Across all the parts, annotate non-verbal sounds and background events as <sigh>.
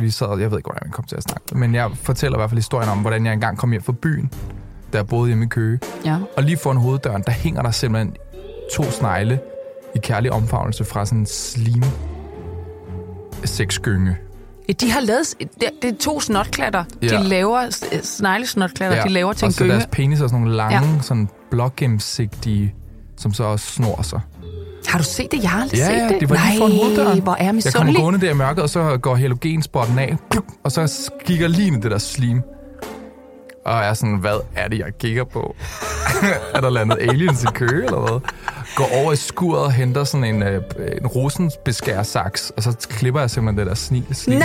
vi sad, jeg ved ikke, hvordan vi kom til at snakke, men jeg fortæller i hvert fald historien om, hvordan jeg engang kom hjem fra byen, da jeg boede hjemme i Køge. Ja. Og lige foran hoveddøren, der hænger der simpelthen to snegle i kærlig omfavnelse fra sådan en slim sexgynge. Ja, De har lavet... Det, det er to snotklatter. Ja. De laver... Sneglesnotklatter, de laver til en og så gynge. deres penis er sådan nogle lange, Ja. ja. sådan blågennemsigtige, som så også snor sig. Har du set det? Jeg har aldrig Ja, set det. det var lige foran hoveddøren. Nej, hvor er jeg Jeg kommer misundelig. gående der i mørket, og så går halogenspotten af, og så kigger lige ind i det der slim. Og jeg er sådan, hvad er det, jeg kigger på? <laughs> er der landet aliens i kø, eller hvad? Går over i skuret og henter sådan en, øh, en rosensbeskær saks, og så klipper jeg simpelthen det der sni. Nej!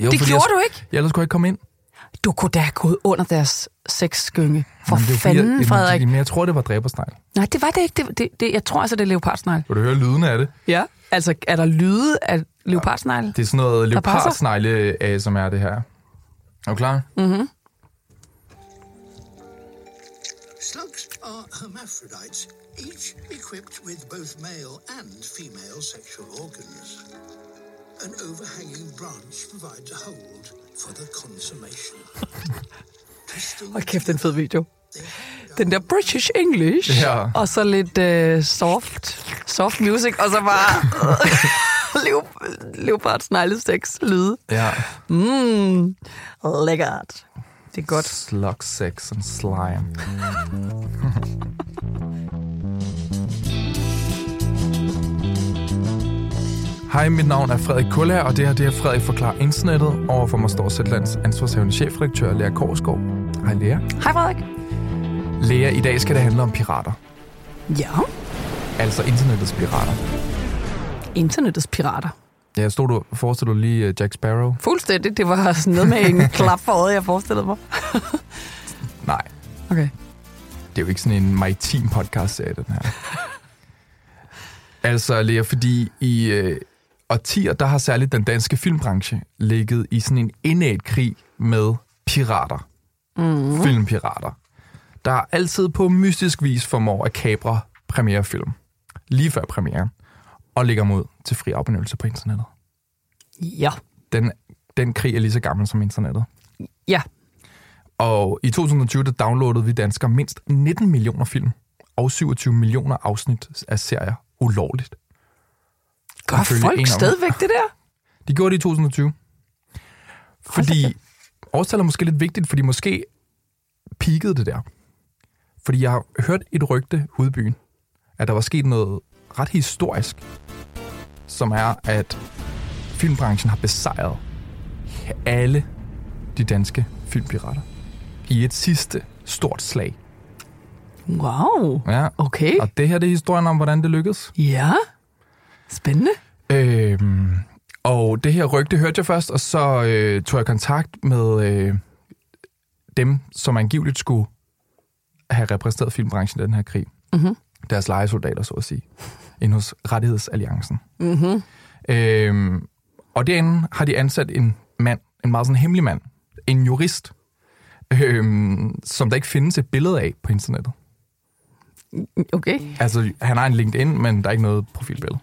Jo, det fordi gjorde jeg, du ikke. Jeg ellers kunne jeg ikke komme ind. Du kunne da have gået under deres sexskynge. For Men det fordi, fanden, jeg, Frederik. Men jeg tror, det var dræbersnegl. Nej, det var det ikke. Det, det, det, jeg tror altså, det er leopardsnegl. Vil du høre lyden af det? Ja. Altså, er der lyde af leopardsnegl? Det er sådan noget leopardsnegle af, som er det her. Er du klar? Mm-hmm. Slugs are hermaphrodites, each equipped with both male and female sexual organs. An overhanging branch provides a hold for the consummation. <laughs> Hold kæft, det er en fed video. Den der British English, Ja. og så lidt uh, soft, soft music, og så bare <laughs> Leop- leopardsnegle sex lyde. Ja. Mm, lækkert. Det er godt. Slug sex and slime. <laughs> Hej, mit navn er Frederik Kuller, og det her det er Frederik Forklar Internettet. Overfor mig står Sætlands ansvarshavende chefredaktør Lea Korsgaard. Hej Lea. Hej Frederik. Lea, i dag skal det handle om pirater. Ja. Altså internettets pirater. Internettets pirater. Ja, stod du, forestiller du lige uh, Jack Sparrow? Fuldstændig. Det var sådan noget med en <laughs> klap for øjet, jeg forestillede mig. <laughs> Nej, Okay. det er jo ikke sådan en maritim podcast-serie, den her. <laughs> altså, Lea, fordi i øh, årtier, der har særligt den danske filmbranche ligget i sådan en indæt krig med pirater. Mm. Filmpirater. Der altid på mystisk vis formår at kapre premierefilm. Lige før premieren. Og lægger mod til fri afbenyttelse på internettet. Ja. Den, den krig er lige så gammel som internettet. Ja. Og i 2020, der downloadede vi danskere mindst 19 millioner film og 27 millioner afsnit af serier ulovligt. Gør folk stadigvæk det der? De gjorde det i 2020. Fordi, årstallet er måske lidt vigtigt, fordi måske peakede det der. Fordi jeg har hørt et rygte ude i byen, at der var sket noget ret historisk, som er, at filmbranchen har besejret alle de danske filmpirater i et sidste stort slag. Wow. Ja. Okay. Og det her det er historien om, hvordan det lykkedes. Ja. Spændende. Øhm, og det her rygte hørte jeg først, og så øh, tog jeg kontakt med øh, dem, som angiveligt skulle have repræsenteret filmbranchen i den her krig. Mhm. Deres legesoldater, så at sige. Inde hos Rettighedsalliancen. Mhm. Øhm, og derinde har de ansat en mand, en meget sådan hemmelig mand, en jurist, øhm, som der ikke findes et billede af på internettet. Okay. Altså, han har en LinkedIn, men der er ikke noget profilbillede.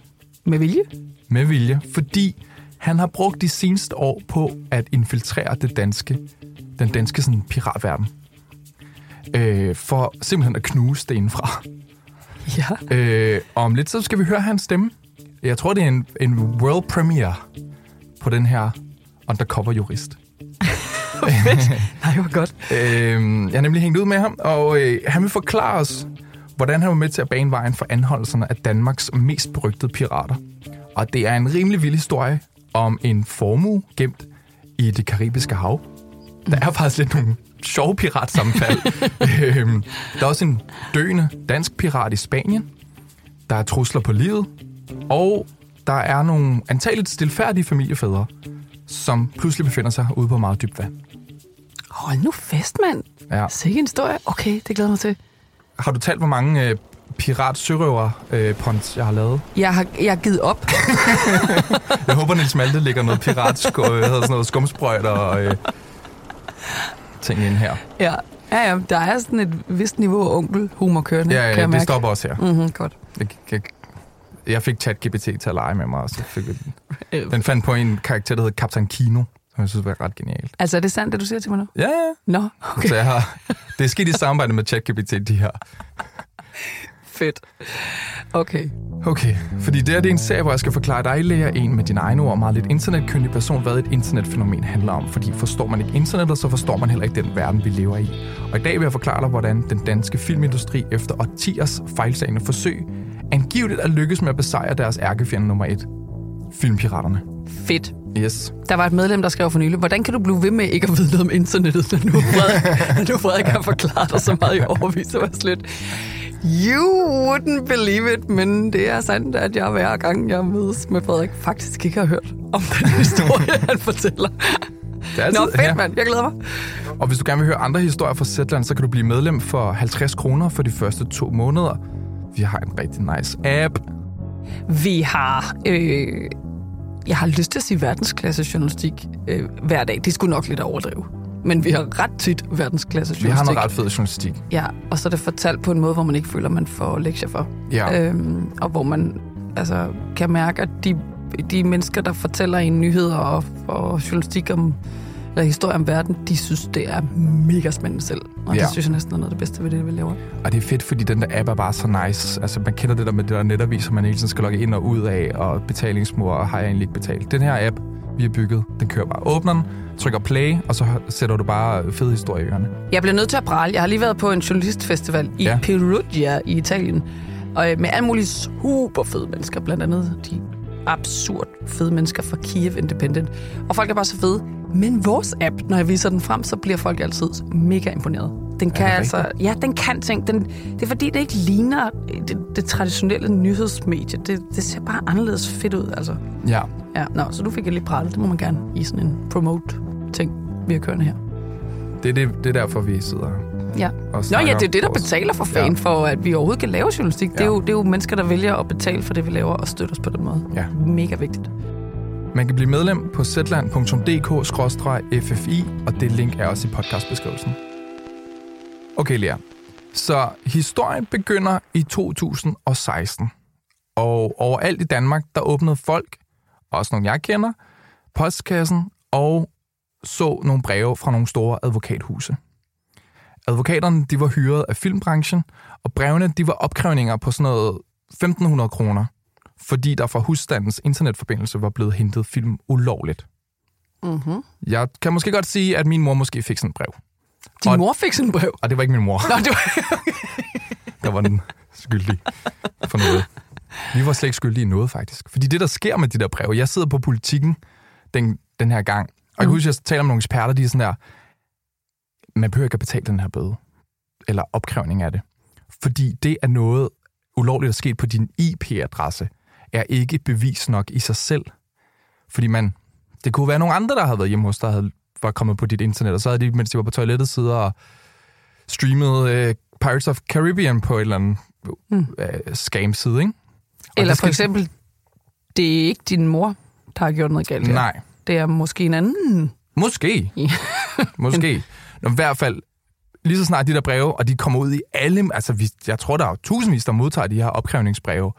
Med vilje? Med vilje, fordi han har brugt de seneste år på at infiltrere det danske, den danske sådan, piratverden. Øh, for simpelthen at knuse det indenfra. Ja. Øh, om lidt så skal vi høre hans stemme. Jeg tror, det er en, en world premiere på den her undercover jurist. <laughs> Nej, hvor godt. Øh, jeg har nemlig hængt ud med ham, og øh, han vil forklare os, hvordan han var med til at bane vejen for anholdelserne af Danmarks mest berygtede pirater. Og det er en rimelig vild historie om en formue gemt i det karibiske hav. Der er faktisk lidt nogle sjove piratsammenfald. <laughs> øhm, der er også en døende dansk pirat i Spanien. Der er trusler på livet. Og der er nogle antageligt stilfærdige familiefædre, som pludselig befinder sig ude på meget dybt vand. Hold nu fest, mand. Ja. Sikke en historie. Okay, det glæder mig til. Har du talt, hvor mange øh, pirat sørøver øh, punts, jeg har lavet? Jeg har, jeg har givet op. <laughs> Jeg håber, Niels Malte lægger noget øh, hvad hedder sådan noget skumsprøjt og øh, ting ind her. Ja. Ja, ja, der er sådan et vist niveau af onkel-humor kørende, Ja, kan ja jeg det mærke. stopper også her. Mm-hmm, godt. Jeg, jeg, Jeg fik ChatGPT til at lege med mig, og så fik jeg den. <laughs> Øh, Den fandt på en karakter, der hed Kaptajn Kino, som jeg synes var ret genialt. Altså, er det sandt, det du siger til mig nu? Ja, ja. Nå, Okay. Så jeg har, det er sket i samarbejde med ChatGPT, de her. <laughs> fedt. Okay. Okay, fordi det her det er en serie, hvor jeg skal forklare dig, lærer en med dine egne ord, meget lidt internetkyndig person, hvad et internetfænomen handler om. Fordi forstår man ikke internettet, så forstår man heller ikke den verden, vi lever i. Og i dag vil jeg forklare dig, hvordan den danske filmindustri efter årtiers fejlsagende forsøg angiveligt er lykkes med at besejre deres ærkefjende nummer et. Filmpiraterne. Fedt. Yes. Der var et medlem, der skrev for nylig, hvordan kan du blive ved med ikke at vide noget om internettet, når nu Frederik, <laughs> når nu Frederik har forklaret dig så meget i overvis, så var slet. You wouldn't believe it, men det er sandt, at jeg hver gang, jeg mødes med Frederik, faktisk ikke har hørt om den historie, <laughs> han fortæller. Det er altid, Nå, fedt, mand. Jeg glæder mig. Og hvis du gerne vil høre andre historier fra Zetland, så kan du blive medlem for 50 kroner for de første to måneder. Vi har en rigtig nice app. Vi har... Øh, jeg har lyst til at sige verdensklasse journalistik øh, hver dag. Det skulle nok lidt overdrive. Men vi har ret tit verdensklasse Vi journalistik. har noget ret fed journalistik. Ja, og så er det fortalt på en måde, hvor man ikke føler, man får lektier for. Ja. Øhm, og hvor man altså, kan mærke, at de, de mennesker, der fortæller en nyheder og, og journalistik om, eller historie om verden, de synes, det er mega spændende selv. Og Ja. det synes jeg næsten er noget af det bedste ved det, vi laver. Og det er fedt, fordi den der app er bare så nice. Altså, man kender det der med det der netavis, som man hele tiden skal logge ind og ud af, og betalingsmur, og har jeg egentlig ikke betalt. Den her app, vi har bygget, den kører bare. Åbner den, trykker play, og så sætter du bare fede historier i ørerne. Jeg bliver nødt til at prale. Jeg har lige været på en journalistfestival i Ja. ja. Perugia i Italien. Og øh, med alle mulige super fede mennesker. Blandt andet de absurd fede mennesker fra Kiev Independent. Og folk er bare så fede. Men vores app, når jeg viser den frem, så bliver folk altid mega imponeret. Den kan det altså... Ja, den kan ting. Den, det er fordi, det ikke ligner det, det traditionelle nyhedsmedie. Det, det ser bare anderledes fedt ud, altså. Ja, Ja, nå, så du fik jeg lige pralet. Det må man gerne i sådan en promote-ting, vi har kørende her. det er, det, det er derfor, vi sidder her. Ja. Nå ja, det er det, der betaler for fan, Ja. ja. for at vi overhovedet kan lave journalistik. Det, er Ja. jo, det er jo mennesker, der vælger at betale for det, vi laver, og støtte os på den måde. Ja. Mega vigtigt. Man kan blive medlem på zland.dk-ffi, og det link er også i podcastbeskrivelsen. Okay, Lea. Så historien begynder i 2016. Og overalt i Danmark, der åbnede folk, også nogle jeg kender, postkassen og så nogle breve fra nogle store advokathuse. Advokaterne de var hyret af filmbranchen, og brevene de var opkrævninger på sådan noget 1.500 kroner, fordi der fra husstandens internetforbindelse var blevet hentet film ulovligt. Mm-hmm. Jeg kan måske godt sige, at min mor måske fik sådan et brev. Din Og- mor fik sådan en brev. Og det var ikke min mor, Nå, det var... <laughs> der var den skyldige for noget. Vi var slet ikke skyldige i noget, faktisk. Fordi det, der sker med de der breve, jeg sidder på politikken den, den her gang, og jeg kan huske, at jeg taler med nogle eksperter, de er sådan der, man behøver ikke at betale den her bøde, eller opkrævning af det. Fordi det er noget ulovligt, der er sket på din IP-adresse, er ikke bevis nok i sig selv. Fordi man, det kunne være nogle andre, der havde været hjemme hos dig, havde, var kommet på dit internet, og så havde de, mens de var på toilettet, siddet og streamet øh, Pirates of Caribbean på et eller andet Mm. øh, scam-side, ikke? Og Eller for eksempel, det er ikke din mor, der har gjort noget galt. Nej, Det er måske en anden. måske. <laughs> Ja. måske. Nå, I hvert fald, lige så snart de der breve, og de kommer ud i alle... Altså, vi, jeg tror, der er tusindvis, der modtager de her opkrævningsbreve.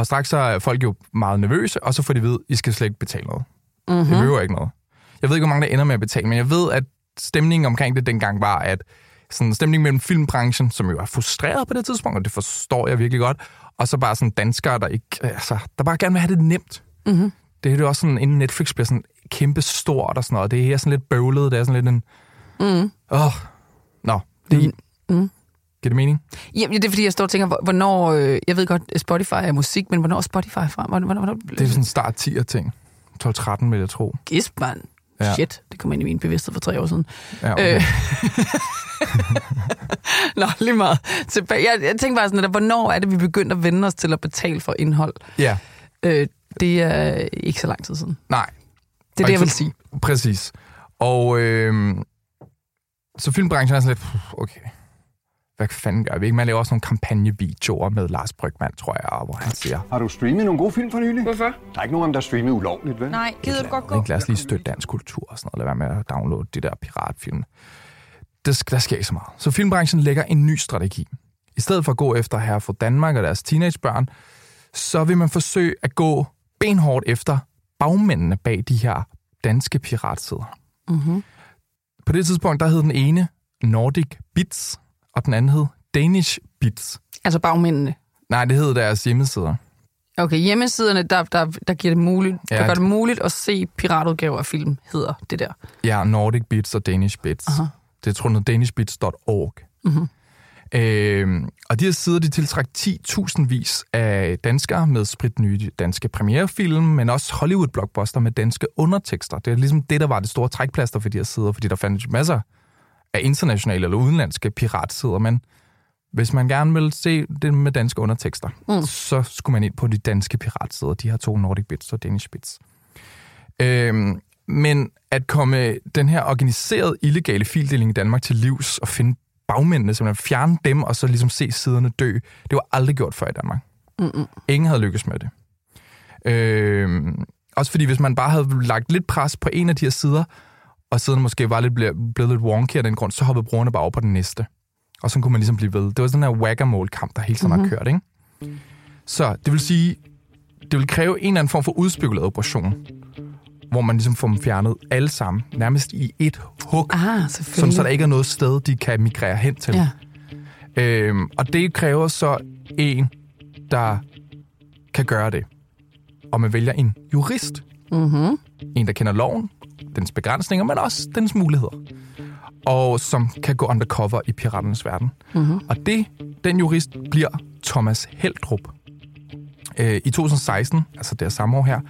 Og straks så er folk jo meget nervøse, og så får de at vide, I skal slet ikke betale noget. Mm-hmm. Det behøver ikke noget. Jeg ved ikke, hvor mange der ender med at betale, men jeg ved, at stemningen omkring det dengang var, at sådan stemningen mellem filmbranchen, som jo er frustreret på det tidspunkt, og det forstår jeg virkelig godt, og så bare sådan danskere, der ikke, altså, der bare gerne vil have det nemt. Mm-hmm. Det er jo også sådan, inden Netflix bliver sådan kæmpe stort og sådan noget, det er sådan lidt bøvlet, det er sådan lidt en, Mm. åh, oh, nå, det, Mm. Giver det mening? Ja, det er fordi, jeg står og tænker, hvor- hvornår... Øh, jeg ved godt, Spotify er musik, men hvornår er Spotify fra? Hvornår, hvornår, Det er sådan en start 10 ting. 12-13, vil jeg tro. Gisp, mand. Ja. Shit, det kom ind i min bevidsthed for tre år siden. Ja, okay. Øh. <laughs> Nå, lige meget. Tilbage. Jeg, jeg tænker bare sådan, at hvornår er det, vi begyndte at vende os til at betale for indhold? ja, Øh, det er ikke så lang tid siden. nej, Det er det, jeg vil sige. Præcis. Og øh, så filmbranchen er sådan lidt, "Puh, okay, hvad fanden gør vi ikke? Man laver også nogle kampagnevideoer med Lars Brygman, tror jeg, hvor han siger, Har du streamet nogle gode film for nylig? Hvorfor? Der er ikke nogen af dem, der er streamet ulovligt, vel? Nej, gider du godt gå? ikke, lad os lige støtte dansk kultur og sådan noget, lad være med at downloade de der piratfilm. Det, der sker ikke så meget. Så filmbranchen lægger en ny strategi. I stedet for at gå efter her for Danmark og deres teenagebørn, så vil man forsøge at gå benhårdt efter bagmændene bag de her danske piratsider. Mm-hmm. På det tidspunkt, der hed den ene Nordic Bits, og den anden hed Danish Bits. Altså bagmændene. Nej, det hed deres hjemmesider. Okay, hjemmesiderne, der, der, der giver det muligt, Ja, der gør det- muligt at se piratudgaver af film, hedder det der. Ja, Nordic Bits og Danish Bits. Aha. Det tror jeg danishbits.org. Mhm. Øhm, og de her sider, de tiltræk 10.000 vis af danskere med spritnye danske premierefilm, men også Hollywood-blockbuster med danske undertekster. Det er ligesom det, der var det store trækplaster for de her sider, fordi der fandtes masser af internationale eller udenlandske piratsider, men hvis man gerne vil se det med danske undertekster, mm. så skulle man ind på de danske piratsider, de her to Nordic Bits og Danish Bits. Øhm, men at komme den her organiserede illegale fildeling i Danmark til livs og finde bagmændene, simpelthen fjerne dem og så ligesom se siderne dø, det var aldrig gjort før i Danmark. Mm-mm. Ingen havde lykkes med det. Øhm, også fordi hvis man bare havde lagt lidt pres på en af de her sider, og siden måske var lidt blevet, blevet lidt wonky af den grund, så hoppede brugerne bare over på den næste. Og så kunne man ligesom blive ved. Det var sådan en her whack-a-mole-kamp, der hele tiden mm-hmm. har kørt, ikke? Så det vil sige, det vil kræve en eller anden form for udspekuleret operation, hvor man ligesom får dem fjernet alle sammen, nærmest i et hug, Ah, sådan så der ikke er noget sted, de kan migrere hen til. Ja. Øhm, og det kræver så en, der kan gøre det. Og man vælger en jurist. Mm-hmm. En, der kender loven, dens begrænsninger, men også dens muligheder. Og som kan gå undercover i piraternes verden. Mm-hmm. Og det, den jurist bliver Thomas Heldrup. Øh, I 2016, altså det samme år her,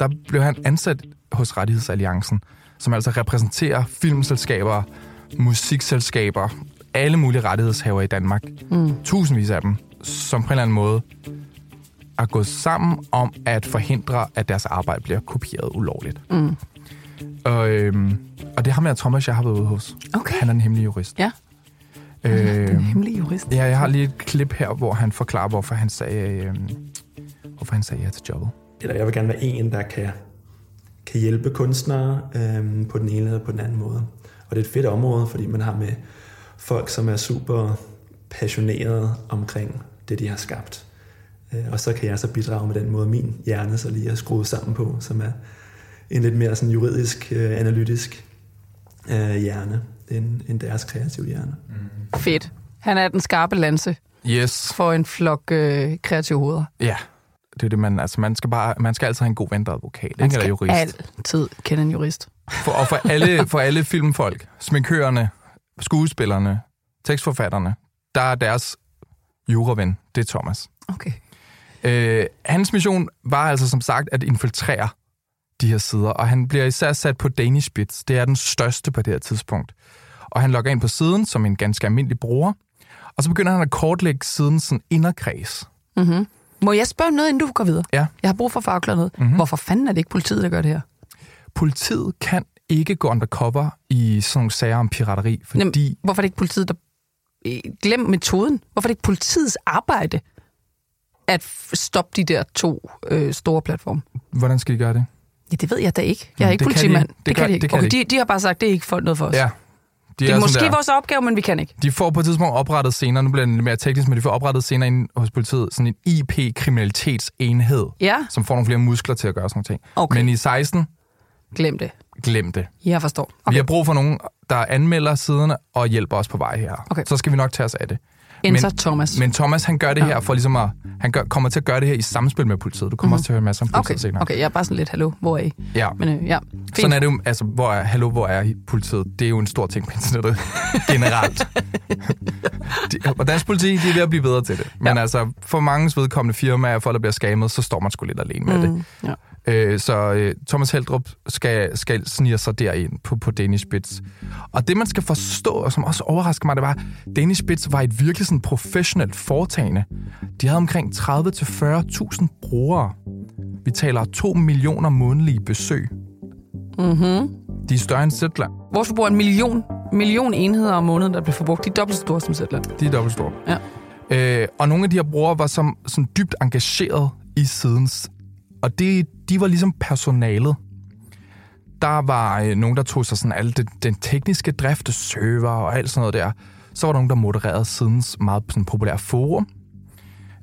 der blev han ansat hos Rettighedsalliancen, som altså repræsenterer filmselskaber, musikselskaber, alle mulige rettighedshaver i Danmark. Mm. Tusindvis af dem, som på en eller anden måde er gået sammen om at forhindre, at deres arbejde bliver kopieret ulovligt. Mm. Og, øhm, og det har med Thomas, jeg har været ude hos. Okay. Han er en hemmelig jurist. Ja. Den Øh, hemmelige jurist. ja, jeg har lige et klip her, hvor han forklarer, hvorfor han sagde, øh, hvorfor han sagde ja til jobbet. eller jeg vil gerne være en, der kan, kan hjælpe kunstnere øhm, på den ene eller på den anden måde. Og det er et fedt område, fordi man har med folk, som er super passionerede omkring det, de har skabt. Øh, og så kan jeg så bidrage med den måde, min hjerne så lige er skruet sammen på, som er en lidt mere sådan juridisk, øh, analytisk øh, hjerne, end, end deres kreative hjerne. Fedt. Han er den skarpe lanse Yes. for en flok øh, kreative hoveder. Ja, det er det, man, altså, man skal bare, man skal altid have en god ven, der advokat, Man ikke? Eller skal jurist. altid kende en jurist. For, og for alle, for alle filmfolk, sminkørerne, skuespillerne, tekstforfatterne, der er deres juraven, det er Thomas. Okay. Øh, hans mission var altså som sagt at infiltrere de her sider, og han bliver især sat på Danish Bits. Det er den største på det her tidspunkt. Og han logger ind på siden som en ganske almindelig bruger, og så begynder han at kortlægge sidens sådan inderkreds. Mm-hmm. Må jeg spørge noget, inden du går videre? Ja. Jeg har brug for at noget. Mhm. Mm-hmm. Hvorfor fanden er det ikke politiet, der gør det her? Politiet kan ikke gå undercover i sådan nogle sager om pirateri, fordi... Jamen, Hvorfor er det ikke politiet, der... Øh, Glem metoden. Hvorfor er det ikke politiets arbejde at stoppe de der to øh, store platforme? Hvordan skal de gøre det? Ja, det ved jeg da ikke. Jeg er ikke det kan de politimand. Det kan de ikke. det kan okay, de de, har bare sagt, det er ikke for noget for os. Ja. De det er, sådan måske der- vores opgave, men vi kan ikke. De får på et tidspunkt oprettet senere, nu bliver det lidt mere teknisk, men de får oprettet senere inde hos politiet sådan en IP-kriminalitetsenhed, Ja, som får nogle flere muskler til at gøre sådan nogle ting. Okay. Men i 16, glem det. glem det. Jeg forstår. Okay. Vi har brug for nogen, der anmelder siderne og hjælper os på vej her. Okay. Så skal vi nok tage os af det. Enter men- Thomas. Men Thomas, han gør det Ja. her for ligesom at... Han gør, kommer til at gøre det her i samspil med politiet. Du kommer mm-hmm. også til at høre en masse om politiet okay, senere. okay, jeg er bare sådan lidt, hallo, hvor er I? Ja. Men øh, ja, fint. Sådan er det jo, altså, hvor er, hallo, hvor er politiet? Det er jo en stor ting på internettet <laughs> generelt. de, og dansk politi, de er ved at blive bedre til det. Men Ja. altså, for mange vedkommende firmaer, folk der bliver skammet, så står man sgu lidt alene med mm. det. Ja. Øh, så øh, Thomas Heldrup skal, skal snige sig derind på, på Danish Bits. Og det, man skal forstå, og som også overrasker mig, det var, at Danish Bits var et virkelig sådan professionelt foretagende. De havde omkring 30-40.000 brugere. Vi taler 2 millioner månedlige besøg. Mm-hmm. De er større end Zetland. Vores forbruger er en million, million enheder om måneden, der bliver forbrugt. De er dobbelt så store som Zetland. De er dobbelt store. Ja. Øh, og nogle af de her brugere var som, sådan dybt engageret i sidens. Og det, de var ligesom personalet. Der var øh, nogen, der tog sig sådan alt det, den tekniske drift, server og alt sådan noget der. Så var der nogen, der modererede sidens meget sådan, populære forum.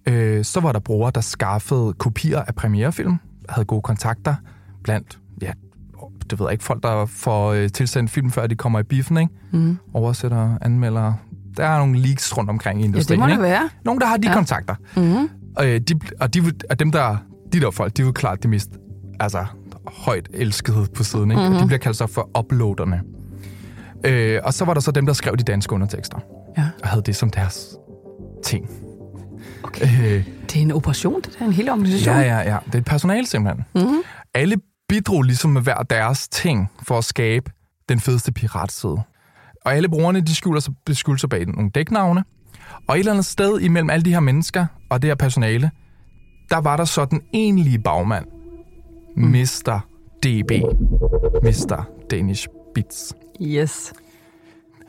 Øh, så var der brugere, der skaffede kopier af premierefilm, havde gode kontakter blandt, ja, det ved jeg ikke, folk, der får øh, tilsendt film, før de kommer i biffen, ikke? Mm. Oversætter, anmelder. Der er nogle leaks rundt omkring i Ja, industrien, det må det ikke? være. Nogle, der har de Ja. ja. kontakter. Mm-hmm. Øh, de, og, de, og dem, der, de der folk, de er jo klart de mest altså, højt elskede på siden. Ikke? Mm-hmm. Og de bliver kaldt så for uploaderne. Øh, og så var der så dem, der skrev de danske undertekster. Ja. Og havde det som deres ting. Okay. Øh, Det er en operation, det er en hel organisation. ja, ja, ja. Det er et personale simpelthen. Mm-hmm. Alle bidrog ligesom med hver deres ting for at skabe den fedeste piratside. Og alle brugerne, de skjuler sig, skjuler sig bag nogle dæknavne. Og et eller andet sted imellem alle de her mennesker og det her personale, der var der så den egentlige bagmand. Mm. Mr. DB. Mr. Danish Bits. Yes.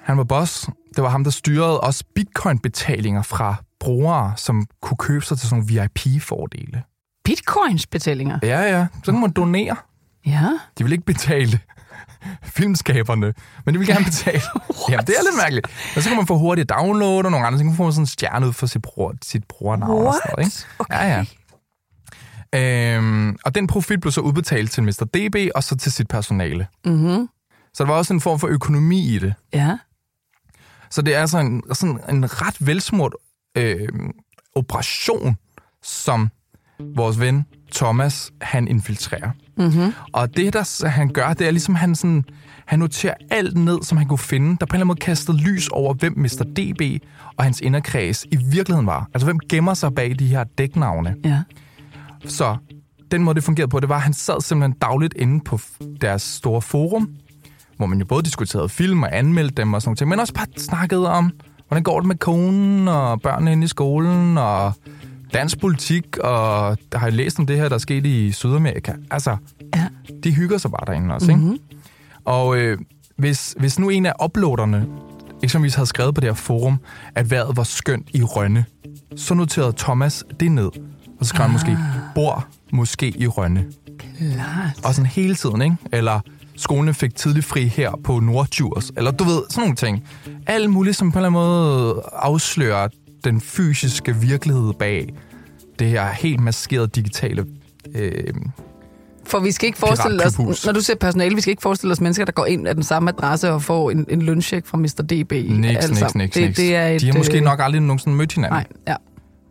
Han var boss. Det var ham, der styrede også bitcoin-betalinger fra brugere, som kunne købe sig til sådan nogle VIP-fordele. Bitcoins-betalinger. Ja, ja. Så kan man donere. Ja. De vil ikke betale <laughs> filmskaberne, men de vil gerne betale. <laughs> Jamen, det er lidt mærkeligt. Og så kan man få hurtigt download og nogle andre, så kan man få sådan en stjerne ud for sit, bror, sit brugernavn. Og sådan noget, ikke? Okay. Ja, ja. Øhm, og den profit blev så udbetalt til Mr. DB og så til sit personale. Mm-hmm. Så der var også en form for økonomi i det. Ja. Så det er altså en, sådan en ret velsmurt øh, operation, som vores ven Thomas, han infiltrerer. Mm-hmm. Og det, der han gør, det er ligesom, han, sådan, han noterer alt ned, som han kunne finde, der på en eller anden måde kastede lys over, hvem Mr. DB og hans inderkreds i virkeligheden var. Altså, hvem gemmer sig bag de her dæknavne. Ja. Så den måde, det fungerede på, det var, at han sad simpelthen dagligt inde på deres store forum, hvor man jo både diskuterede film og anmeldte dem og sådan noget, men også bare snakkede om, hvordan går det med konen og børnene inde i skolen og dansk politik, og der har jeg læst om det her, der er sket i Sydamerika. Altså, Ja. de hygger sig bare derinde også, mm-hmm. ikke? Og øh, hvis, hvis nu en af uploaderne eksempelvis havde skrevet på det her forum, at vejret var skønt i Rønne, så noterede Thomas det ned. Og så skrev han måske, bor måske i Rønne. Klart. Og sådan hele tiden, ikke? Eller skolen fik tidlig fri her på Nordjurs. Eller du ved, sådan nogle ting. Alt muligt, som på en eller anden måde afslører den fysiske virkelighed bag det her helt maskerede digitale... Øh, For vi skal ikke forestille os, når du ser personale, vi skal ikke forestille os mennesker, der går ind af den samme adresse og får en, en løncheck fra Mr. DB. niks, altså, niks, niks, det, niks. det er et, De har måske øh, nok aldrig nogensinde mødt hinanden. Nej, ja.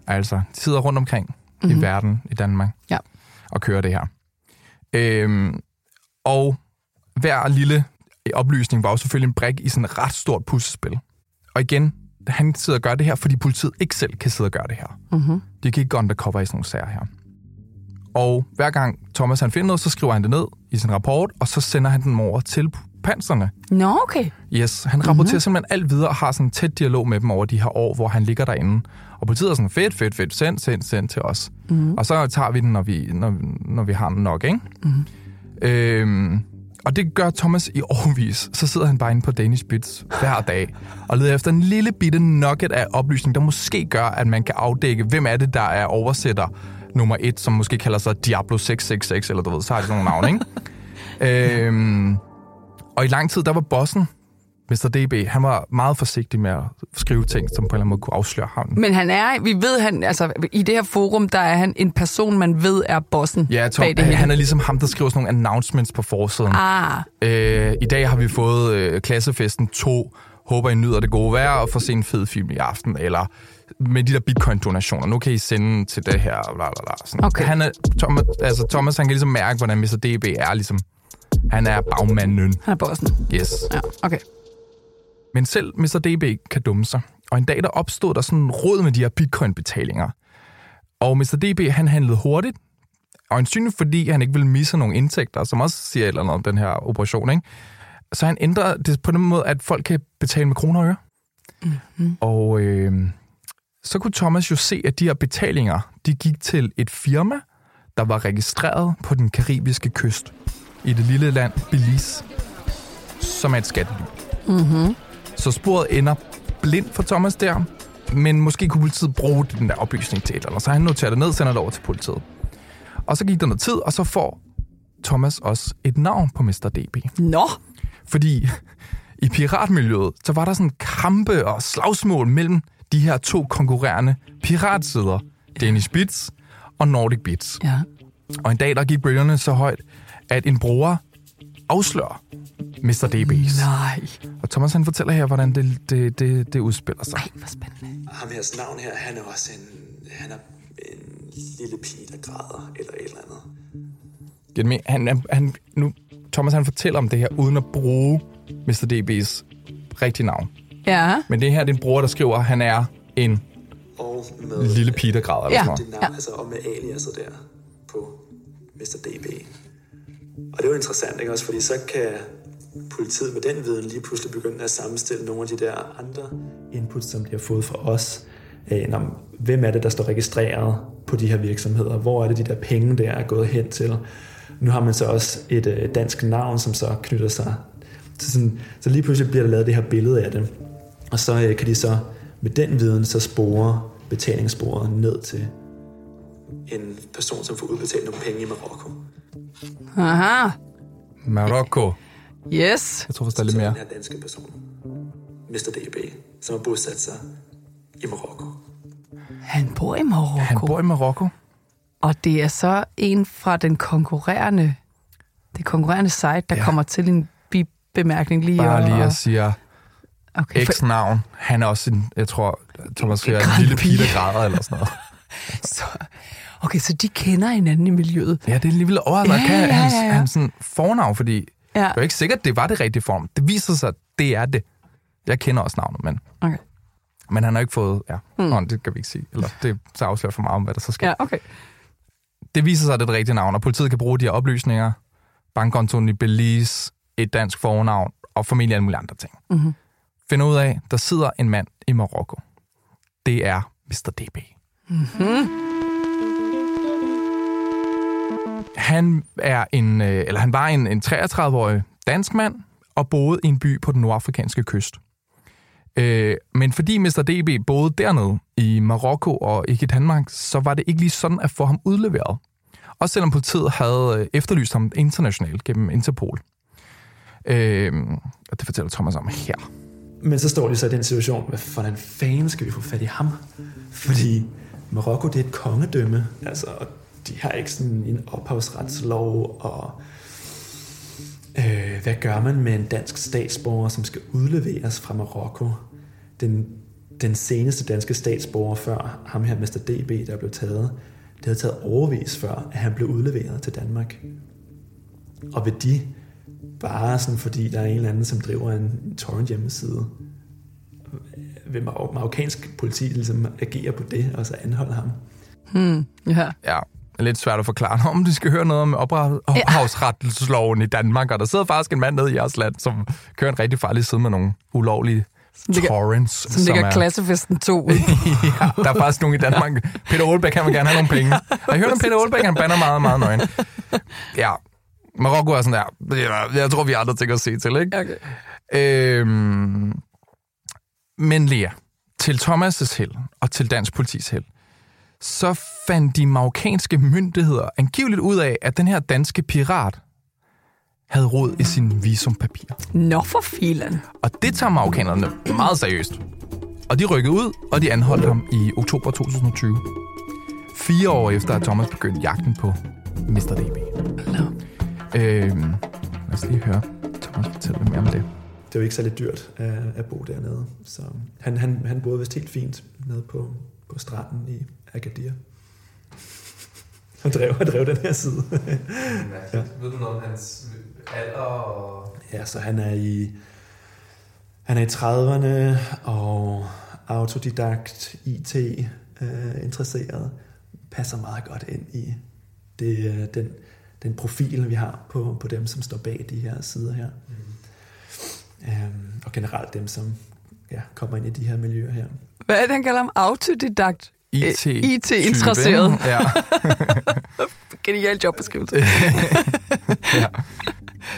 Altså, de sidder rundt omkring mm-hmm. i verden, i Danmark, Ja. og kører det her. Øhm, og hver lille oplysning var jo selvfølgelig en brik i sådan et ret stort puslespil. Og igen, han sidder og gør det her, fordi politiet ikke selv kan sidde og gøre det her. Mm-hmm. De kan ikke gå undercover i sådan nogle sager her. Og hver gang Thomas han finder noget, så skriver han det ned i sin rapport, og så sender han den over til panserne. Nå, okay. Yes, han rapporterer mm-hmm. simpelthen alt videre og har sådan en tæt dialog med dem over de her år, hvor han ligger derinde. Og politiet er sådan, fedt, fedt, fedt, send, send, send til os. Mm-hmm. Og så tager vi den, når vi, når, når vi har den nok, ikke? Mm-hmm. Øhm, og det gør Thomas i årvis. Så sidder han bare inde på Danish Bits hver dag og leder efter en lille bitte nugget af oplysning, der måske gør, at man kan afdække, hvem er det, der er oversætter nummer et, som måske kalder sig Diablo 666, eller du ved, så har de sådan nogle navne, ikke? <laughs> øhm, og i lang tid, der var bossen, Mr. DB, han var meget forsigtig med at skrive ting, som på en eller anden måde kunne afsløre ham. Men han er, vi ved, han, altså i det her forum, der er han en person, man ved er bossen Ja, Tom, bag det han, her. han er ligesom ham, der skriver sådan nogle announcements på forsiden. Ah, Øh, I dag har vi fået øh, klassefesten 2. Håber, I nyder det gode vejr og får se en fed film i aften. Eller med de der bitcoin-donationer. Nu kan I sende til det her. Bla, bla, bla. Sådan. Okay. Han er, Thomas, altså, Thomas han kan ligesom mærke, hvordan Mr. DB er ligesom... Han er bagmanden. han er bossen. Yes. Ja, okay. Men selv Mr. DB kan dumme sig. Og en dag, der opstod der sådan en råd med de her bitcoin-betalinger. Og Mr. DB, han handlede hurtigt. Og en fordi han ikke ville misse nogle indtægter, som også siger et eller andet om den her operation, ikke? Så han ændrer det på den måde, at folk kan betale med kroner og øre. Mm-hmm. Og øh, så kunne Thomas jo se, at de her betalinger, de gik til et firma, der var registreret på den karibiske kyst i det lille land Belize, som er et skattely. Så sporet ender blindt for Thomas der, men måske kunne politiet bruge den der oplysning til et eller andet. Så han noterer det ned, sender det over til politiet. Og så gik der noget tid, og så får Thomas også et navn på Mr. DB. Nå, Fordi i piratmiljøet, så var der sådan kampe og slagsmål mellem de her to konkurrerende piratsider Danish Bits og Nordic Bits. Ja. Og en dag, der gik bølgerne så højt, at en bruger afslører Mr. DB's. Nej. Og Thomas han fortæller her, hvordan det, det, det, det udspiller sig. Ej, hvor spændende. Ham her navn her, han er også en, han er en lille pige, der græder, eller et eller andet. Mening? Han, han, han, nu, Thomas han fortæller om det her, uden at bruge Mr. DB's rigtige navn. Ja. Men det her det er en bruger, der skriver, at han er en Og med lille pige, der græder. Eller Ja. sådan noget. det navn, ja. altså, og med aliaset der på Mr. DB. Og det er jo interessant, ikke også? Fordi så kan politiet med den viden lige pludselig begynde at sammenstille nogle af de der andre inputs, som de har fået fra os. Øh, hvem er det, der står registreret på de her virksomheder? Hvor er det, de der penge der er gået hen til? Nu har man så også et øh, dansk navn, som så knytter sig. Så, sådan, så lige pludselig bliver der lavet det her billede af det. Og så øh, kan de så med den viden så spore betalingssporet ned til en person, som får udbetalt nogle penge i Marokko. Aha. Marokko. Yes. Jeg tror faktisk, der er lidt Så mere. den her danske person, Mr. DB, som har bosat sig i Marokko. Han bor i Marokko. Han bor i Marokko. Og det er så en fra den konkurrerende, det konkurrerende site, der Ja. kommer til en bemærkning lige. Bare og- lige at sige okay, for, X-navn. Han er også en, jeg tror, Thomas siger, en grædende lille pige, der græder eller sådan noget. <laughs> så, okay, så de kender hinanden i miljøet. Ja, det er alligevel overraskende. Ja, ja, hans, ja, ja. hans sådan fornavn, fordi Ja. det er jo ikke sikkert, det var det rigtige form. Det viser sig, at det er det. Jeg kender også navnet, men, Okay. men han har ikke fået... Ja, mm. Nå, det kan vi ikke sige. Eller det så afslører for meget om, hvad der så sker. Ja, okay. Det viser sig, at det er det rigtige navn, og politiet kan bruge de her oplysninger. Bankkontoen i Belize, et dansk fornavn, og formentlig alle mulige andre ting. Mhm. Finder ud af, der sidder en mand i Marokko. Det er Mr. DB. Mhm. Han er en, øh, eller han var en, en 33-årig dansk mand og boede i en by på den nordafrikanske kyst. Øh, men fordi Mr. DB boede dernede i Marokko og ikke i Danmark, så var det ikke lige sådan at få ham udleveret. Også selvom politiet havde øh, efterlyst ham internationalt gennem Interpol. Øh, og det fortæller Thomas om her. Men så står de så i den situation, hvordan fanden skal vi få fat i ham? Fordi Marokko, det er et kongedømme, altså, og de har ikke sådan en ophavsretslov, og øh, hvad gør man med en dansk statsborger, som skal udleveres fra Marokko? Den, den seneste danske statsborger før ham her, Mr. DB, der blev taget, det havde taget overvis før, at han blev udleveret til Danmark. Og vil de bare sådan, fordi der er en eller anden, som driver en torrent hjemmeside, vil mar- marokkansk politi ligesom agere på det, og så anholde ham. Ja. Ja, lidt svært at forklare, <laughs> om de skal høre noget om opra- ophavsretsloven i Danmark, og der sidder faktisk en mand nede i jeres land, som kører en rigtig farlig side med nogle ulovlige torrents. Som ligger er, klassefesten 2 ud. <laughs> ja, der er faktisk nogen i Danmark. Peter Olbæk, han vil gerne have nogle penge. Og jeg hørte om Peter Olbæk, han banner meget, meget nøgen. Ja, Marokko er sådan der, jeg, tror, vi andre ting at se til, ikke? Okay. Øhm, men Lea, til Thomas' held og til dansk politis held, så fandt de marokkanske myndigheder angiveligt ud af, at den her danske pirat havde rod i sine visumpapir. Nå for filen. Og det tager marokkanerne meget seriøst. Og de rykkede ud, og de anholdt ham i oktober 2020. Fire år efter, at Thomas begyndte jagten på Mr. DB. Øhm, lad os lige høre Thomas fortælle lidt mere om det. Det er jo ikke særlig dyrt at, at bo dernede, så han, han, han boede vist helt fint nede på, på stranden i Agadir. Han drev, han drev den her side. ja. Ved du noget om hans alder og... Ja, så han er i han er i 30'erne og autodidakt, IT øh, interesseret, passer meget godt ind i det, øh, den, den profil, vi har på, på dem, som står bag de her sider her. Mm. Øhm, og generelt dem, som ja, kommer ind i de her miljøer her. Hvad er det, han kalder ham? Autodidakt? IT. IT-interesseret. Ja. <laughs> Genial jobbeskrivelse. <laughs> ja.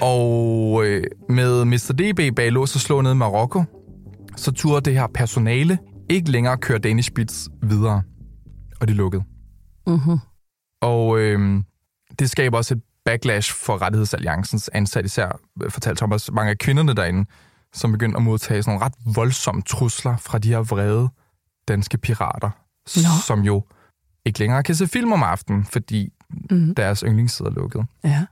Og øh, med Mr. DB bag lås og slå ned i Marokko, så turde det her personale ikke længere køre Danish Beats videre. Og de lukkede. Mm-hmm. Og øh, det skaber også et backlash for Rettighedsalliancens ansat, især øh, fortalte Thomas mange af kvinderne derinde, som begyndte at modtage sådan nogle ret voldsomme trusler fra de her vrede danske pirater, Nå. som jo ikke længere kan se film om aftenen, fordi mm. deres yndlingssider er lukket. Ja.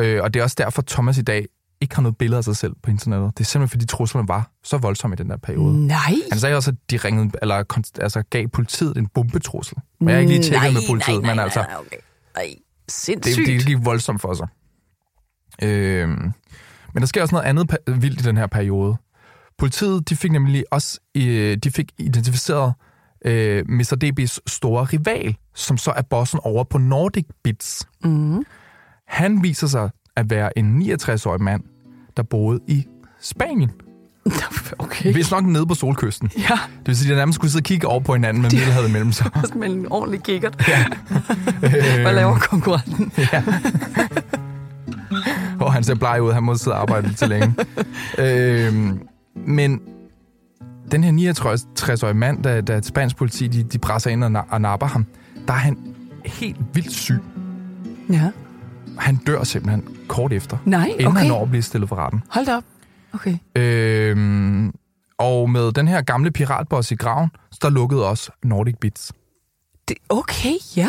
Øh, og det er også derfor, Thomas i dag ikke har noget billede af sig selv på internettet. Det er simpelthen, fordi truslerne var så voldsomme i den der periode. Nej. Han sagde også, at de ringede, eller altså, gav politiet en bombetrussel. Men jeg har ikke lige tjekket nej, med politiet, nej, nej, men altså, Nej, okay. Ej, det, sindssygt. det gik voldsomt for sig. Øhm, men der sker også noget andet vildt i den her periode. Politiet de fik nemlig også øh, de fik identificeret øh, Mr. DB's store rival, som så er bossen over på Nordic Bits. Mm. Han viser sig at være en 69-årig mand, der boede i Spanien. <laughs> Okay. Hvis nok nede på solkysten. <laughs> Ja, Det vil sige, at de nærmest skulle sidde og kigge over på hinanden med Middelhavet imellem sig. <laughs> med en ordentlig kikkert. Ja. Hvad laver konkurrenten? hvor han ser bleg ud, han må sidde og arbejde lidt til længe. øhm, men den her 69-årige mand, da, da et spansk politi de, de presser ind og, na- og napper ham, der er han helt vildt syg. Ja. Han dør simpelthen kort efter, Nej, inden okay. han når at blive stillet for retten. Hold da op. Okay. Øhm, og med den her gamle piratboss i graven, der lukkede også Nordic Bits. Det, okay, ja.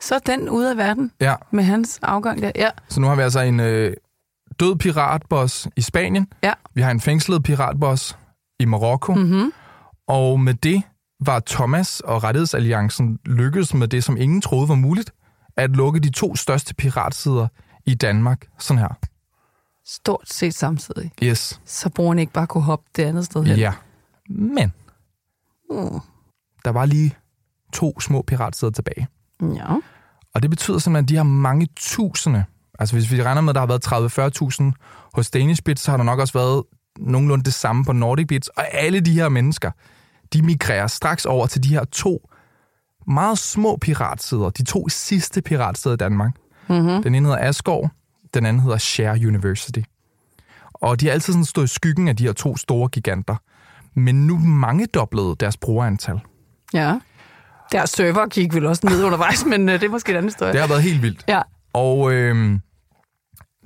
Så er den ude af verden Ja, med hans afgang der. Ja. så nu har vi altså en øh, død piratboss i Spanien. Ja. Vi har en fængslet piratboss i Marokko. Mm-hmm. Og med det var Thomas og Rettighedsalliancen lykkedes med det, som ingen troede var muligt, at lukke de to største piratsider i Danmark sådan her. Stort set samtidig. Yes. Så brugeren ikke bare kunne hoppe det andet sted hen. Ja. Men Mm. der var lige to små piratsider tilbage. Ja. Og det betyder simpelthen, at de har mange tusinde. Altså hvis vi regner med, at der har været 30-40.000 hos Danish Bits, så har der nok også været nogenlunde det samme på Nordic Bits. Og alle de her mennesker, de migrerer straks over til de her to meget små piratsider. De to sidste piratsider i Danmark. Mm-hmm. Den ene hedder Asgård, den anden hedder Share University. Og de har altid sådan stået i skyggen af de her to store giganter. Men nu mange doblede deres brugerantal. Ja. Deres server gik vel også ned <laughs> undervejs, men øh, det er måske en anden historie. Det har været helt vildt. Ja. Og øhm,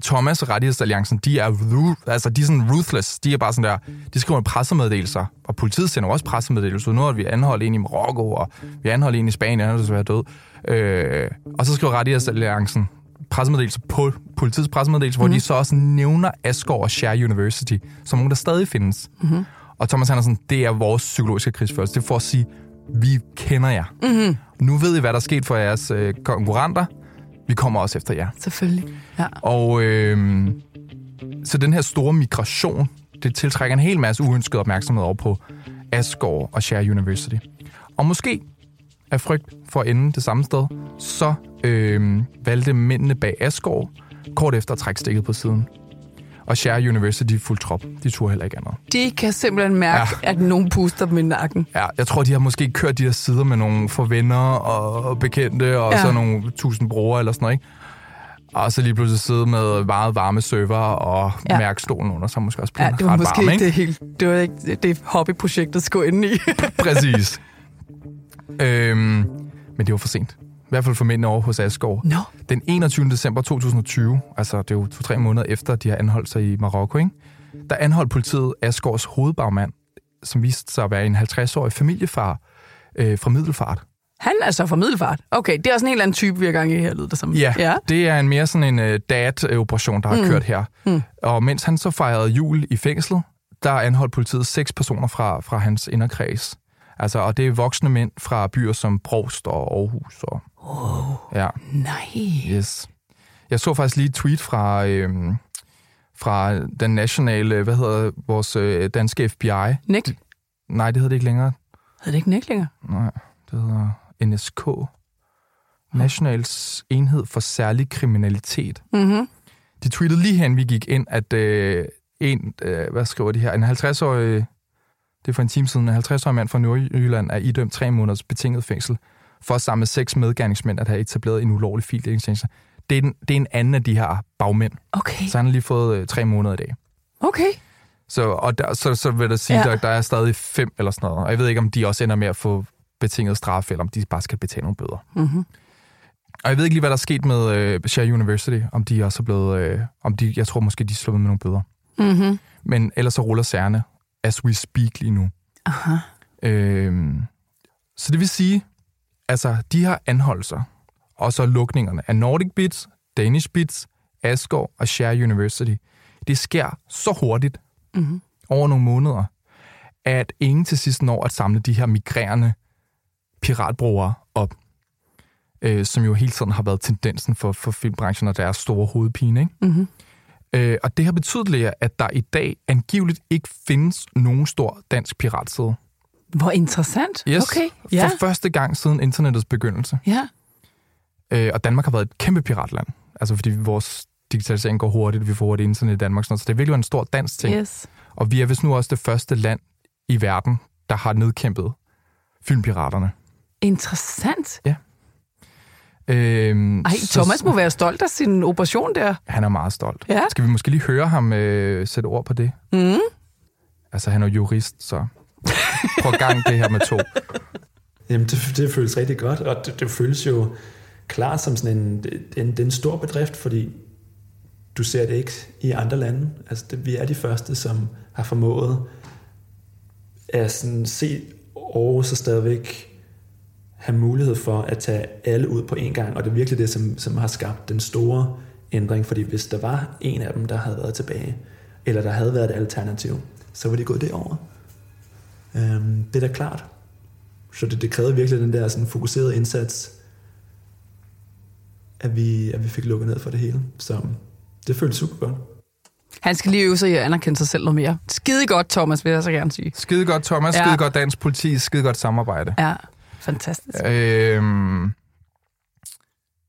Thomas og Rettighedsalliancen, de er, ru- altså, de er sådan ruthless. De er bare sådan der, de skriver pressemeddelelser, og politiet sender også pressemeddelelser. Nu har vi anholdt en i Marokko, og vi anholdt en i Spanien, han er desværre død. Øh, og så skriver Rettighedsalliancen pressemeddelelser på politiets pressemeddelelse, mm-hmm. hvor de så også nævner Asgård og Share University, som nogen, der stadig findes. Mm-hmm. Og Thomas han er sådan, det er vores psykologiske krigsførelse. Det er for at sige, vi kender jer. Mm-hmm. Nu ved I, hvad der er sket for jeres øh, konkurrenter. Vi kommer også efter jer. Selvfølgelig. Ja. Og øh, så den her store migration, det tiltrækker en hel masse uønsket opmærksomhed over på Asgård og Share University. Og måske af frygt for at ende det samme sted, så øh, valgte mændene bag Asgård kort efter at trække stikket på siden. Og Share University fuldt trop. De turde heller ikke andet. De kan simpelthen mærke, ja. at nogen puster dem i nakken. Ja, jeg tror, de har måske kørt de her sider med nogle forvenner og bekendte, og Ja. så nogle tusind brugere eller sådan noget, ikke? Og så lige pludselig sidde med meget varme server og Ja. ja. mærkestolen under, så måske også blive Ja, det var ret måske varm, ikke ikke? det helt... Det var ikke det hobbyprojektet skulle ind i. Præcis. <laughs> øhm, men det var for sent. I hvert fald for mændene over hos Asgård. Nå. Den 21. december 2020, altså det er jo to-tre måneder efter, de har anholdt sig i Marokko, ikke? der anholdt politiet Asgårds hovedbagmand, som viste sig at være en 50-årig familiefar øh, fra Middelfart. Han er så fra Middelfart. Okay, det er også en helt anden type, vi har gang i her, lyder det som. Ja, ja. ja. det er en mere sådan en uh, dad-operation, der har mm. kørt her. Mm. Og mens han så fejrede jul i fængslet, der anholdt politiet seks personer fra, fra hans inderkreds. Altså, og det er voksne mænd fra byer som Brovst og Aarhus. Og, Wow. ja, Nej. yes. Jeg så faktisk lige et tweet fra, øhm, fra den nationale, hvad hedder vores øh, danske FBI. Nick? Nej, det hedder det ikke længere. Havde det ikke Nick længere? Nej, det hedder NSK. Nationals Enhed for Særlig Kriminalitet. Mm-hmm. De tweetede lige hen, vi gik ind, at øh, en, øh, hvad skriver de her, en 50-årig, det er for en time siden, en 50-årig mand fra Nordjylland er idømt tre måneders betinget fængsel for sammen med seks medgerningsmænd at have etableret en ulovlig fildækningstjeneste. Det er, den, det er en anden af de her bagmænd, Okay. så han har lige fået øh, tre måneder i dag. Okay. Så, og der, så, så vil jeg sige, Ja. ja. der, der er stadig fem eller sådan noget. Og jeg ved ikke, om de også ender med at få betinget straf, eller om de bare skal betale nogle bøder. Mm-hmm. Og jeg ved ikke lige, hvad der er sket med øh, Share University, om de også er blevet, øh, om de, jeg tror måske, de er sluppet med nogle bøder. Mm-hmm. Men ellers så ruller særne, as we speak lige nu. Aha. Øhm, så det vil sige, altså, de her anholdelser, og så lukningerne af Nordic Bits, Danish Bits, Asgård og Share University, det sker så hurtigt mm-hmm. over nogle måneder, at ingen til sidst når at samle de her migrerende piratbrugere op, øh, som jo hele tiden har været tendensen for, for filmbranchen og deres store hovedpine. Ikke? Mm-hmm. Øh, og det har betydet, at der i dag angiveligt ikke findes nogen stor dansk piratside. Hvor interessant. Yes, okay. Ja. For første gang siden internettets begyndelse. Ja. Øh, og Danmark har været et kæmpe piratland. Altså fordi vores digitalisering går hurtigt, vi får hurtigt internet i Danmark. Sådan. Så det er virkelig en stor dansk ting. Yes. Og vi er vist nu også det første land i verden, der har nedkæmpet filmpiraterne. Interessant. Ja. Øhm, Ej, Thomas må være stolt af sin operation der. Han er meget stolt. Ja. Skal vi måske lige høre ham øh, sætte ord på det? Mm. Altså, han er jurist, så prøv gang det her med to. <laughs> Jamen, det, det føles rigtig godt, og det, det føles jo klart som sådan en, en, er en stor bedrift, fordi du ser det ikke i andre lande. Altså, det, vi er de første, som har formået at sådan se Aarhus og stadigvæk have mulighed for at tage alle ud på en gang, og det er virkelig det, som, som har skabt den store ændring, fordi hvis der var en af dem, der havde været tilbage, eller der havde været et alternativ, så var de gået derover. Øhm, det er da klart. Så det, det krævede virkelig den der sådan fokuserede indsats, at vi, at vi fik lukket ned for det hele. Så det føltes super godt. Han skal lige øve sig i at anerkende sig selv noget mere. Skide godt, Thomas, vil jeg så gerne sige. Skide godt, Thomas. Ja. Skide godt dansk politi. Skide godt samarbejde. Ja, fantastisk. Øhm,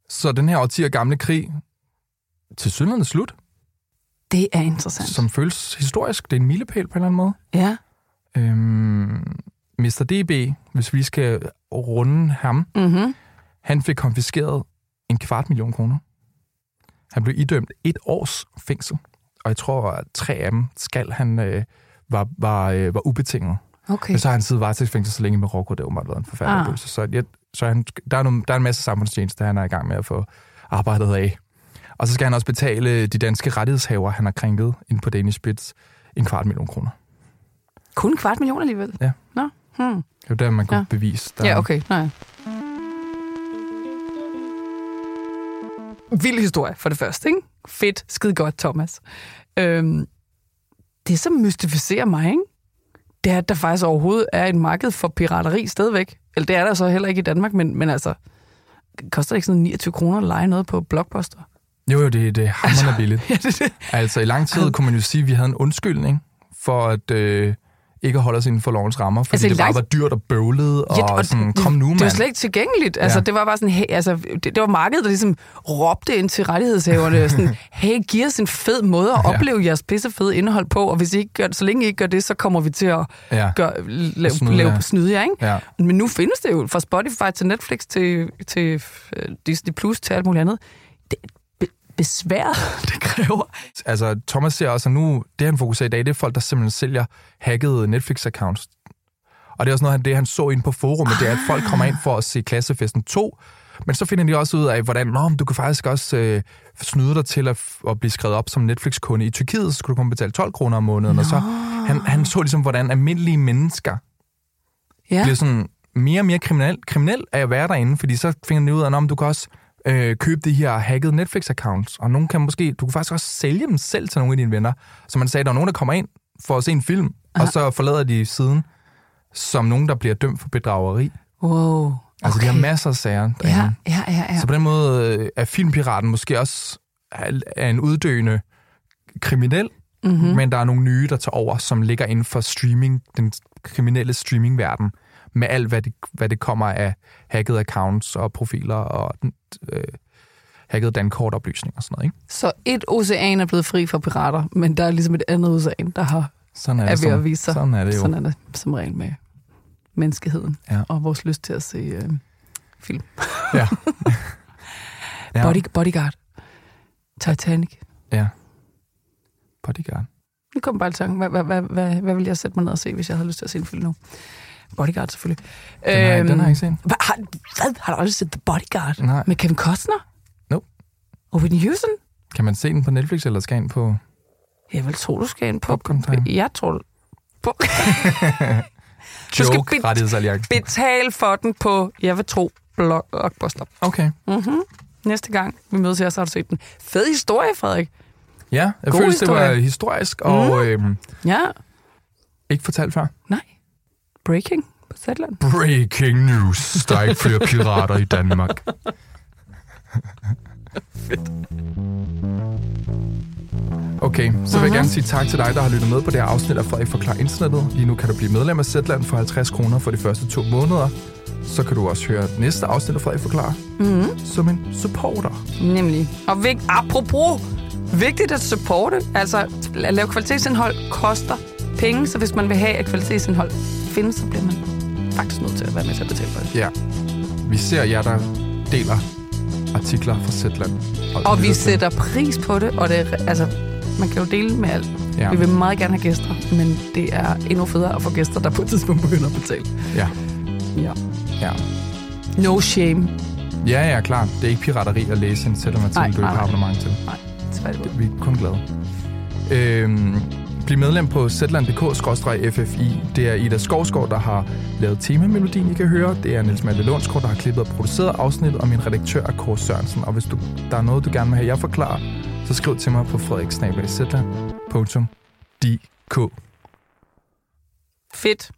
så den her årtier gamle krig til synligheden slut, Det er interessant. som føles historisk. Det er en milepæl på en eller anden måde. Ja. Øhm, Mr. DB, hvis vi skal runde ham, Mm-hmm. han fik konfiskeret en kvart million kroner. Han blev idømt et års fængsel, og jeg tror, at tre af dem skal han øh, var, var, øh, var ubetinget. Okay. Men så har han siddet varetægtsfængsel så længe i Marokko, det har åbenbart været en forfærdelig Ah. ah. Så, jeg, så han, der, er nogle, der er en masse samfundstjeneste, han er i gang med at få arbejdet af. Og så skal han også betale de danske rettighedshaver, han har krænket ind på Danish Bits, en kvart million kroner. Kun en kvart million alligevel? Ja. Nå. Hmm. Det er jo der, man kunne Ja. ja. bevise. Der, Ja, okay. Nej. Vild historie for det første, ikke? Fedt. Skide godt, Thomas. Øhm, det, som mystificerer mig, ikke? Det er, at der faktisk overhovedet er et marked for pirateri stadigvæk. Eller det er der så heller ikke i Danmark, men, men altså, koster det ikke sådan 29 kroner at lege noget på Blockbuster? Jo, jo, det, det er hammerende billigt. <laughs> Ja, det, det. Altså, i lang tid kunne man jo sige, at vi havde en undskyldning for at øh, ikke at holde os inden for lovens rammer, fordi Altså, det bare var dyrt og bøvlet, og, Ja, og sådan, kom nu, mand. Det var slet ikke tilgængeligt. Altså, Ja. det var bare sådan, hey, altså, det, det var markedet, der ligesom råbte ind til rettighedshaverne, <laughs> sådan, hey, giv os en fed måde at Ja. opleve jeres pissefede indhold på, og hvis I ikke gør, så længe I ikke gør det, så kommer vi til at Ja. gøre, lave, Snyde lave jer. snyde jer, ikke? Ja. Men nu findes det jo fra Spotify til Netflix til, til øh, Disney Plus til alt muligt andet. Det besvær, <laughs> det kræver. Altså, Thomas ser også, at nu, det han fokuserer i dag, det er folk, der simpelthen sælger hackede Netflix-accounts. Og det er også noget, han, det han så ind på forumet, det er, at folk kommer ind for at se Klassefesten 2, men så finder de også ud af, hvordan Nå, du kan faktisk også øh, snyde dig til at, at blive skrevet op som Netflix-kunde. I Tyrkiet så skulle du kun betale 12 kroner om måneden, Nå. og så han, han så ligesom, hvordan almindelige mennesker Ja. bliver sådan mere og mere kriminel, kriminel af at være derinde, fordi så finder de ud af, om du kan også øh, købe de her hackede Netflix-accounts, og nogen kan måske, du kan faktisk også sælge dem selv til nogle af dine venner. Så man sagde, der er nogen, der kommer ind for at se en film, og så forlader de siden som nogen, der bliver dømt for bedrageri. Wow. Okay. Altså, de har masser af sager derinde. Ja, ja, ja, ja. Så på den måde øh, er filmpiraten måske også er er en uddøende kriminel, Mm-hmm. men der er nogle nye, der tager over, som ligger inden for streaming, den kriminelle streamingverden, med alt, hvad det, hvad det kommer af hackede accounts og profiler og øh, hackede dankortoplysninger og sådan noget. Ikke? Så et ocean er blevet fri for pirater, men der er ligesom et andet ocean, der har, Sådan er, er det, ved som, at vise sig. Sådan er det jo. Sådan er det som regel med menneskeheden Ja. og vores lyst til at se øh, film. Ja. <laughs> ja. Body, bodyguard. Titanic. Ja. Bodyguard. Nu kommer bare i tanke. Hvad, hvad, hvad, hvad, hvad vil jeg sætte mig ned og se, hvis jeg havde lyst til at se en film nu? Bodyguard selvfølgelig. Den har, jeg- den har jeg ikke set. Hvad, har, hvad? Har du aldrig set The Bodyguard? Nej. Med Kevin Costner? Nope. Og Whitney Houston? Kan man se den på Netflix, eller skal ind på Jeg vil tro, du skal ind på... Popcorn Time? Jeg tror... På, <laughs> Du skal Joke bit- rettighedsalliancen? betal for den på, jeg vil tro, blockbuster. Okay. Mm-hmm. Næste gang vi mødes her, så har du set den. Fed historie, Frederik. Ja, jeg God følte, det var historie. historisk og Mm. øhm, Ja, ikke fortalt før. nej. Breaking på Zetland. Breaking news. Der er ikke flere pirater i Danmark. <laughs> Okay, så vil jeg gerne sige tak til dig, der har lyttet med på det her afsnit af Frederik Forklar Internettet. Lige nu kan du blive medlem af Zetland for 50 kroner for de første to måneder. Så kan du også høre næste afsnit af Frederik Forklar Mm-hmm. som en supporter. Nemlig. Og vigt, apropos, vigtigt at supporte. Altså, at lave kvalitetsindhold koster penge, så hvis man vil have, at kvalitetsindhold findes, så bliver man faktisk nødt til at være med til at betale for det. Ja, vi ser jer, der deler artikler fra Zetland. Og vi lytter til sætter pris på det, og det er, altså, man kan jo dele med alt. Ja. Vi vil meget gerne have gæster, men det er endnu federe at få gæster, der på et tidspunkt begynder at betale. ja, Ja. ja. No shame. Ja, ja, klart. Det er ikke pirateri at læse en Zetland-artikel, du ikke har abonnement til. Nej. Det, vi er kun glade. Øhm, bliv medlem på zland.dk-ffi. Det er Ida Skovsgaard, der har lavet temamelodien, I kan høre. Det er Niels Malte Lundsgaard, der har klippet og produceret afsnittet, og min redaktør er Kåre Sørensen. Og hvis du, der er noget, du gerne vil have, jeg forklarer, så skriv til mig på frederiksnablag.dk. Fedt.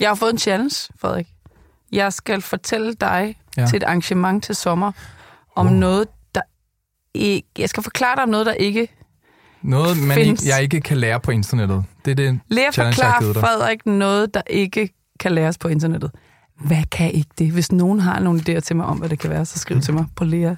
Jeg har fået en challenge, Frederik. Jeg skal fortælle dig ja. til et arrangement til sommer om Uh. noget, der ikke... Jeg skal forklare dig om noget, der ikke... Noget, man Findes. jeg ikke kan lære på internettet. Det er det forklarer dig. Frederik noget, der ikke kan læres på internettet. Hvad kan ikke det? Hvis nogen har nogle idéer til mig om, hvad det kan være, så skriv til mig på lea